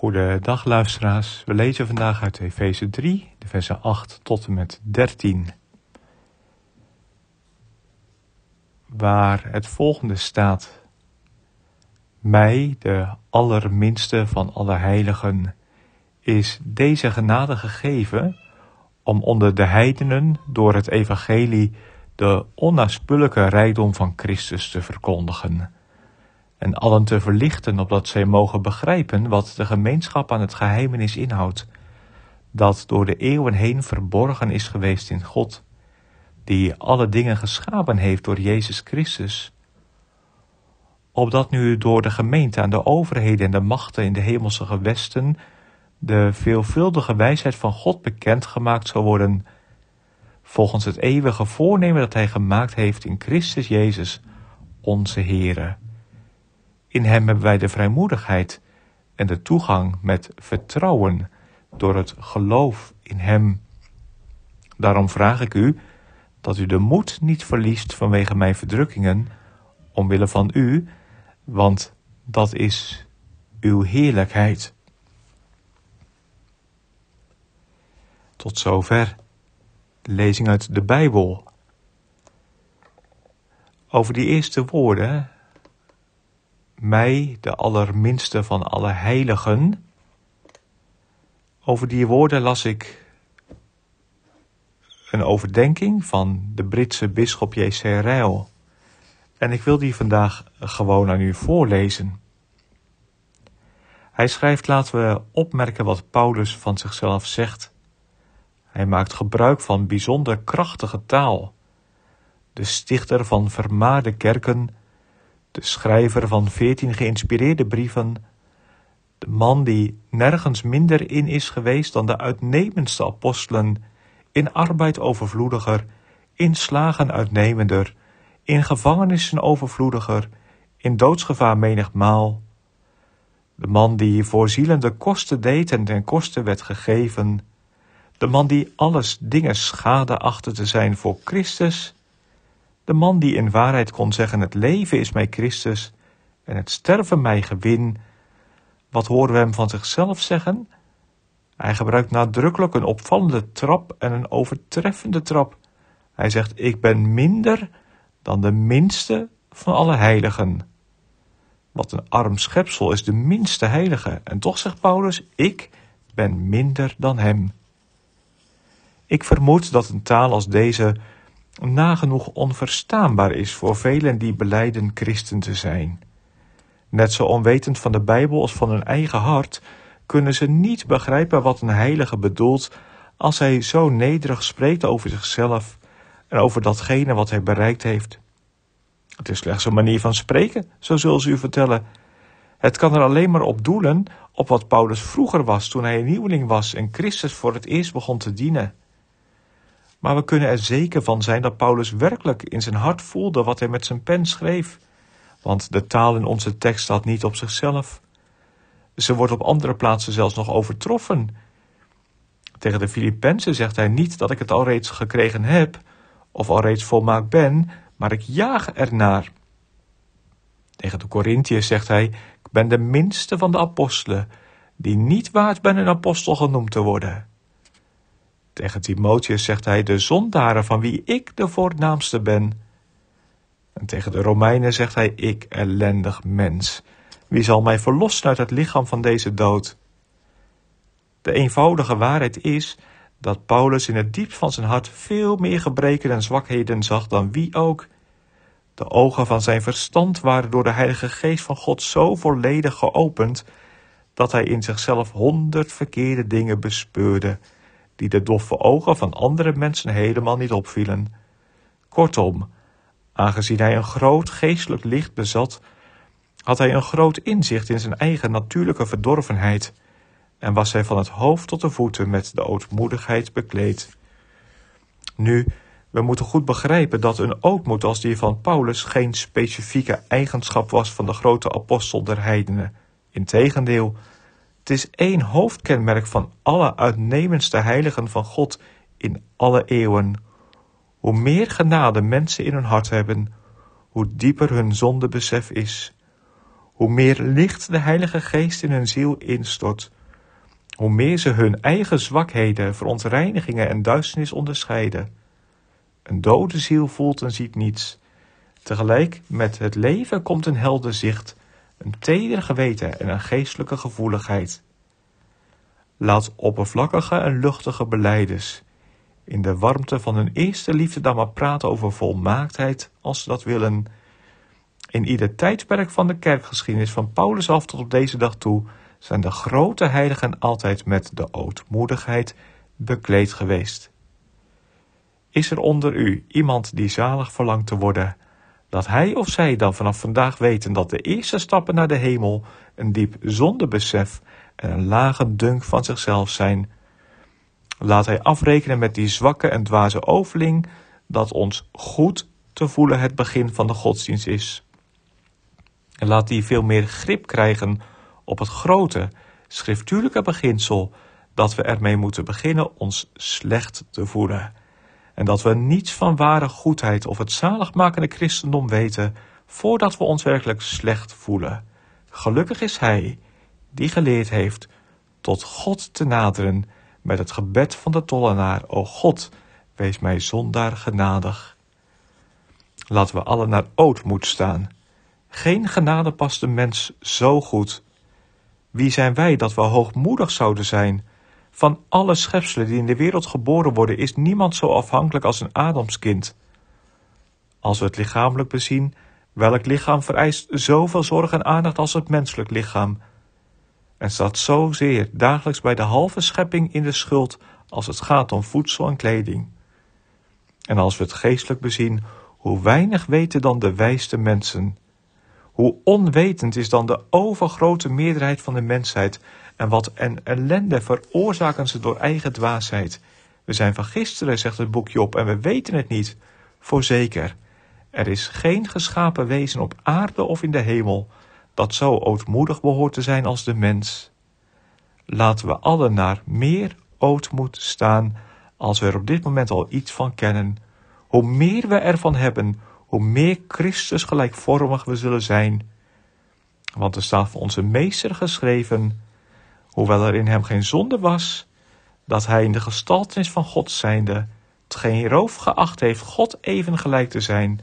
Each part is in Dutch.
Goedendag luisteraars. We lezen vandaag uit Efeze 3, de versen 8 tot en met 13. Waar het volgende staat. Mij, de allerminste van alle heiligen, is deze genade gegeven om onder de heidenen door het evangelie de onnaspullelijke rijkdom van Christus te verkondigen en allen te verlichten, opdat zij mogen begrijpen wat de gemeenschap aan het geheimenis inhoudt, dat door de eeuwen heen verborgen is geweest in God, die alle dingen geschapen heeft door Jezus Christus, opdat nu door de gemeente aan de overheden en de machten in de hemelse gewesten de veelvuldige wijsheid van God bekendgemaakt zal worden, volgens het eeuwige voornemen dat Hij gemaakt heeft in Christus Jezus, onze Heere. In Hem hebben wij de vrijmoedigheid en de toegang met vertrouwen door het geloof in Hem. Daarom vraag ik u dat u de moed niet verliest vanwege mijn verdrukkingen, omwille van u, want dat is uw heerlijkheid. Tot zover lezing uit de Bijbel. Over die eerste woorden mij, de allerminste van alle heiligen. Over die woorden las ik een overdenking van de Britse bisschop J.C. Ryle. En ik wil die vandaag gewoon aan u voorlezen. Hij schrijft: Laten we opmerken wat Paulus van zichzelf zegt. Hij maakt gebruik van bijzonder krachtige taal. De stichter van vermaarde kerken de schrijver van veertien geïnspireerde brieven, de man die nergens minder in is geweest dan de uitnemendste apostelen, in arbeid overvloediger, in slagen uitnemender, in gevangenissen overvloediger, in doodsgevaar menigmaal. De man die voor zielen de kosten deed en ten koste werd gegeven, de man die alles dingen schade achtte te zijn voor Christus, de man die in waarheid kon zeggen: Het leven is mij Christus en het sterven mij gewin. Wat horen we hem van zichzelf zeggen? Hij gebruikt nadrukkelijk een opvallende trap en een overtreffende trap. Hij zegt: Ik ben minder dan de minste van alle heiligen. Wat een arm schepsel is de minste heilige. En toch zegt Paulus: Ik ben minder dan hem. Ik vermoed dat een taal als deze nagenoeg onverstaanbaar is voor velen die beleiden christen te zijn. Net zo onwetend van de Bijbel als van hun eigen hart kunnen ze niet begrijpen wat een heilige bedoelt als hij zo nederig spreekt over zichzelf en over datgene wat hij bereikt heeft. Het is slechts een manier van spreken, zo zullen ze u vertellen. Het kan er alleen maar op doelen op wat Paulus vroeger was toen hij een nieuweling was en Christus voor het eerst begon te dienen. Maar we kunnen er zeker van zijn dat Paulus werkelijk in zijn hart voelde wat hij met zijn pen schreef. Want de taal in onze tekst staat niet op zichzelf. Ze wordt op andere plaatsen zelfs nog overtroffen. Tegen de Filippenzen zegt hij niet dat ik het al reeds gekregen heb, of al reeds volmaakt ben, maar ik jaag ernaar. Tegen de Corinthiërs zegt hij: Ik ben de minste van de apostelen, die niet waard ben een apostel genoemd te worden. Tegen Timotheus zegt hij de zondaren van wie ik de voornaamste ben. En tegen de Romeinen zegt hij ik ellendig mens. Wie zal mij verlossen uit het lichaam van deze dood? De eenvoudige waarheid is dat Paulus in het diepst van zijn hart veel meer gebreken en zwakheden zag dan wie ook. De ogen van zijn verstand waren door de Heilige Geest van God zo volledig geopend dat hij in zichzelf honderd verkeerde dingen bespeurde die de doffe ogen van andere mensen helemaal niet opvielen. Kortom, aangezien hij een groot geestelijk licht bezat, had hij een groot inzicht in zijn eigen natuurlijke verdorvenheid en was hij van het hoofd tot de voeten met de ootmoedigheid bekleed Nu, we moeten goed begrijpen dat een ootmoed als die van Paulus geen specifieke eigenschap was van de grote apostel der heidenen. Integendeel, het is één hoofdkenmerk van alle uitnemendste heiligen van God in alle eeuwen. Hoe meer genade mensen in hun hart hebben, hoe dieper hun zondebesef is. Hoe meer licht de Heilige Geest in hun ziel instort, hoe meer ze hun eigen zwakheden, verontreinigingen en duisternis onderscheiden. Een dode ziel voelt en ziet niets. Tegelijk met het leven komt een helder zicht, een teder geweten en een geestelijke gevoeligheid. Laat oppervlakkige en luchtige beleiders in de warmte van hun eerste liefde dan maar praten over volmaaktheid, als ze dat willen. In ieder tijdperk van de kerkgeschiedenis van Paulus af tot op deze dag toe zijn de grote heiligen altijd met de ootmoedigheid bekleed geweest. Is er onder u iemand die zalig verlangt te worden, dat hij of zij dan vanaf vandaag weten dat de eerste stappen naar de hemel een diep zondebesef en een lage dunk van zichzelf zijn. Laat hij afrekenen met die zwakke en dwaze overling dat ons goed te voelen het begin van de godsdienst is. En laat die veel meer grip krijgen op het grote, schriftuurlijke beginsel dat we ermee moeten beginnen ons slecht te voelen. En dat we niets van ware goedheid of het zaligmakende christendom weten voordat we ons werkelijk slecht voelen. Gelukkig is hij die geleerd heeft tot God te naderen met het gebed van de tollenaar. O God, wees mij zondaar genadig. Laten we allen naar ootmoed staan. Geen genade past de mens zo goed. Wie zijn wij dat we hoogmoedig zouden zijn? Van alle schepselen die in de wereld geboren worden, is niemand zo afhankelijk als een Adamskind. Als we het lichamelijk bezien, welk lichaam vereist zoveel zorg en aandacht als het menselijk lichaam? en staat zozeer dagelijks bij de halve schepping in de schuld als het gaat om voedsel en kleding. En als we het geestelijk bezien, hoe weinig weten dan de wijste mensen. Hoe onwetend is dan de overgrote meerderheid van de mensheid en wat een ellende veroorzaken ze door eigen dwaasheid. We zijn van gisteren, zegt het boekje op, en we weten het niet. Voorzeker, er is geen geschapen wezen op aarde of in de hemel dat zo ootmoedig behoort te zijn als de mens. Laten we allen naar meer ootmoed staan als we er op dit moment al iets van kennen. Hoe meer we ervan hebben, hoe meer Christus gelijkvormig we zullen zijn. Want er staat onze meester geschreven, hoewel er in hem geen zonde was, dat hij in de gestaltenis van God zijnde, het geen roof geacht heeft God even gelijk te zijn,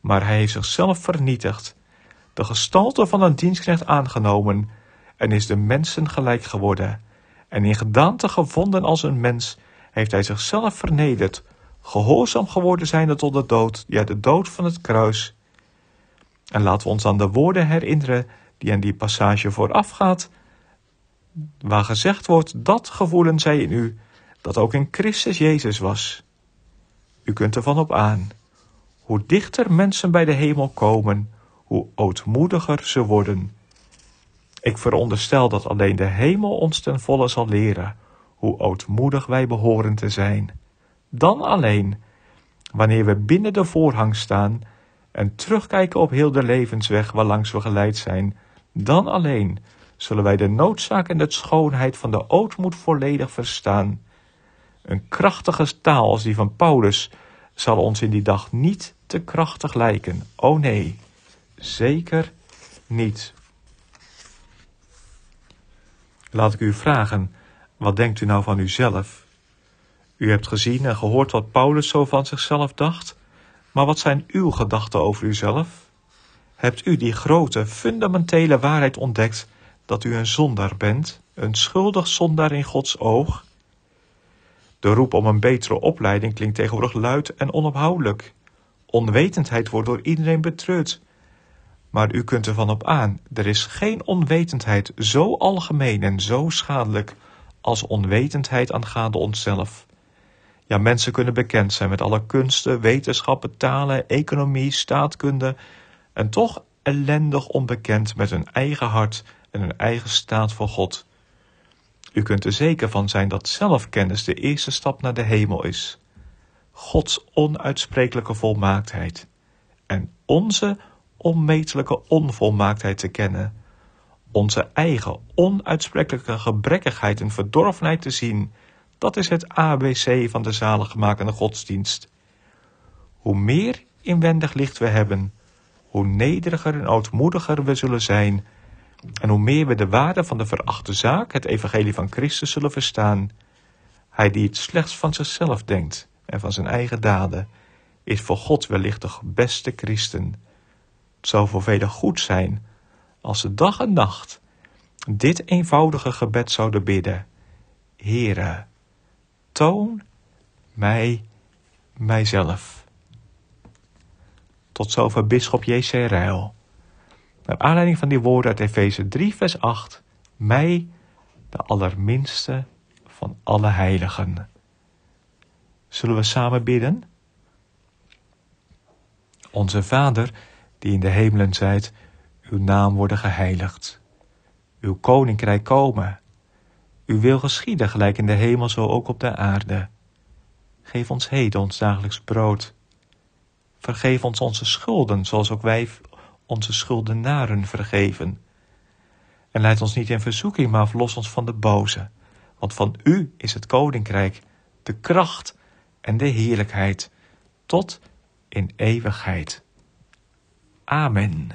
maar hij heeft zichzelf vernietigd de gestalte van een dienstknecht aangenomen en is de mensen gelijk geworden. En in gedaante gevonden als een mens heeft hij zichzelf vernederd, gehoorzaam geworden zijnde tot de dood, ja de dood van het kruis. En laten we ons aan de woorden herinneren die aan die passage voorafgaat, waar gezegd wordt dat gevoelen zij in u, dat ook in Christus Jezus was. U kunt ervan op aan. Hoe dichter mensen bij de hemel komen, hoe ootmoediger ze worden. Ik veronderstel dat alleen de hemel ons ten volle zal leren hoe ootmoedig wij behoren te zijn. Dan alleen, wanneer we binnen de voorhang staan en terugkijken op heel de levensweg waarlangs we geleid zijn, dan alleen zullen wij de noodzaak en de schoonheid van de ootmoed volledig verstaan. Een krachtige taal als die van Paulus zal ons in die dag niet te krachtig lijken. O nee. Zeker niet. Laat ik u vragen, wat denkt u nou van uzelf? U hebt gezien en gehoord wat Paulus zo van zichzelf dacht, maar wat zijn uw gedachten over uzelf? Hebt u die grote, fundamentele waarheid ontdekt dat u een zondaar bent, een schuldig zondaar in Gods oog? De roep om een betere opleiding klinkt tegenwoordig luid en onophoudelijk. Onwetendheid wordt door iedereen betreurd. Maar u kunt ervan op aan, er is geen onwetendheid zo algemeen en zo schadelijk als onwetendheid aangaande onszelf. Ja, mensen kunnen bekend zijn met alle kunsten, wetenschappen, talen, economie, staatkunde en toch ellendig onbekend met hun eigen hart en hun eigen staat voor God. U kunt er zeker van zijn dat zelfkennis de eerste stap naar de hemel is. Gods onuitsprekelijke volmaaktheid en onze onmetelijke onvolmaaktheid te kennen, onze eigen onuitsprekelijke gebrekkigheid en verdorvenheid te zien, dat is het ABC van de zaligmakende godsdienst. Hoe meer inwendig licht we hebben, hoe nederiger en ootmoediger we zullen zijn, en hoe meer we de waarde van de verachte zaak, het evangelie van Christus, zullen verstaan. Hij die het slechts van zichzelf denkt en van zijn eigen daden, is voor God wellicht de beste christen. Het zou voor velen goed zijn als ze dag en nacht dit eenvoudige gebed zouden bidden. Heere, toon mij mijzelf. Tot zover bisschop J.C. Rijl. Naar aanleiding van die woorden uit Efeze 3 vers 8, mij, de allerminste van alle heiligen. Zullen we samen bidden? Onze Vader, die in de hemelen zijt, uw naam worden geheiligd. Uw koninkrijk komen. Uw wil geschieden gelijk in de hemel zo ook op de aarde. Geef ons heden ons dagelijks brood. Vergeef ons onze schulden, zoals ook wij onze schuldenaren vergeven. En leid ons niet in verzoeking, maar verlos ons van de boze. Want van u is het koninkrijk, de kracht en de heerlijkheid, tot in eeuwigheid. Amen.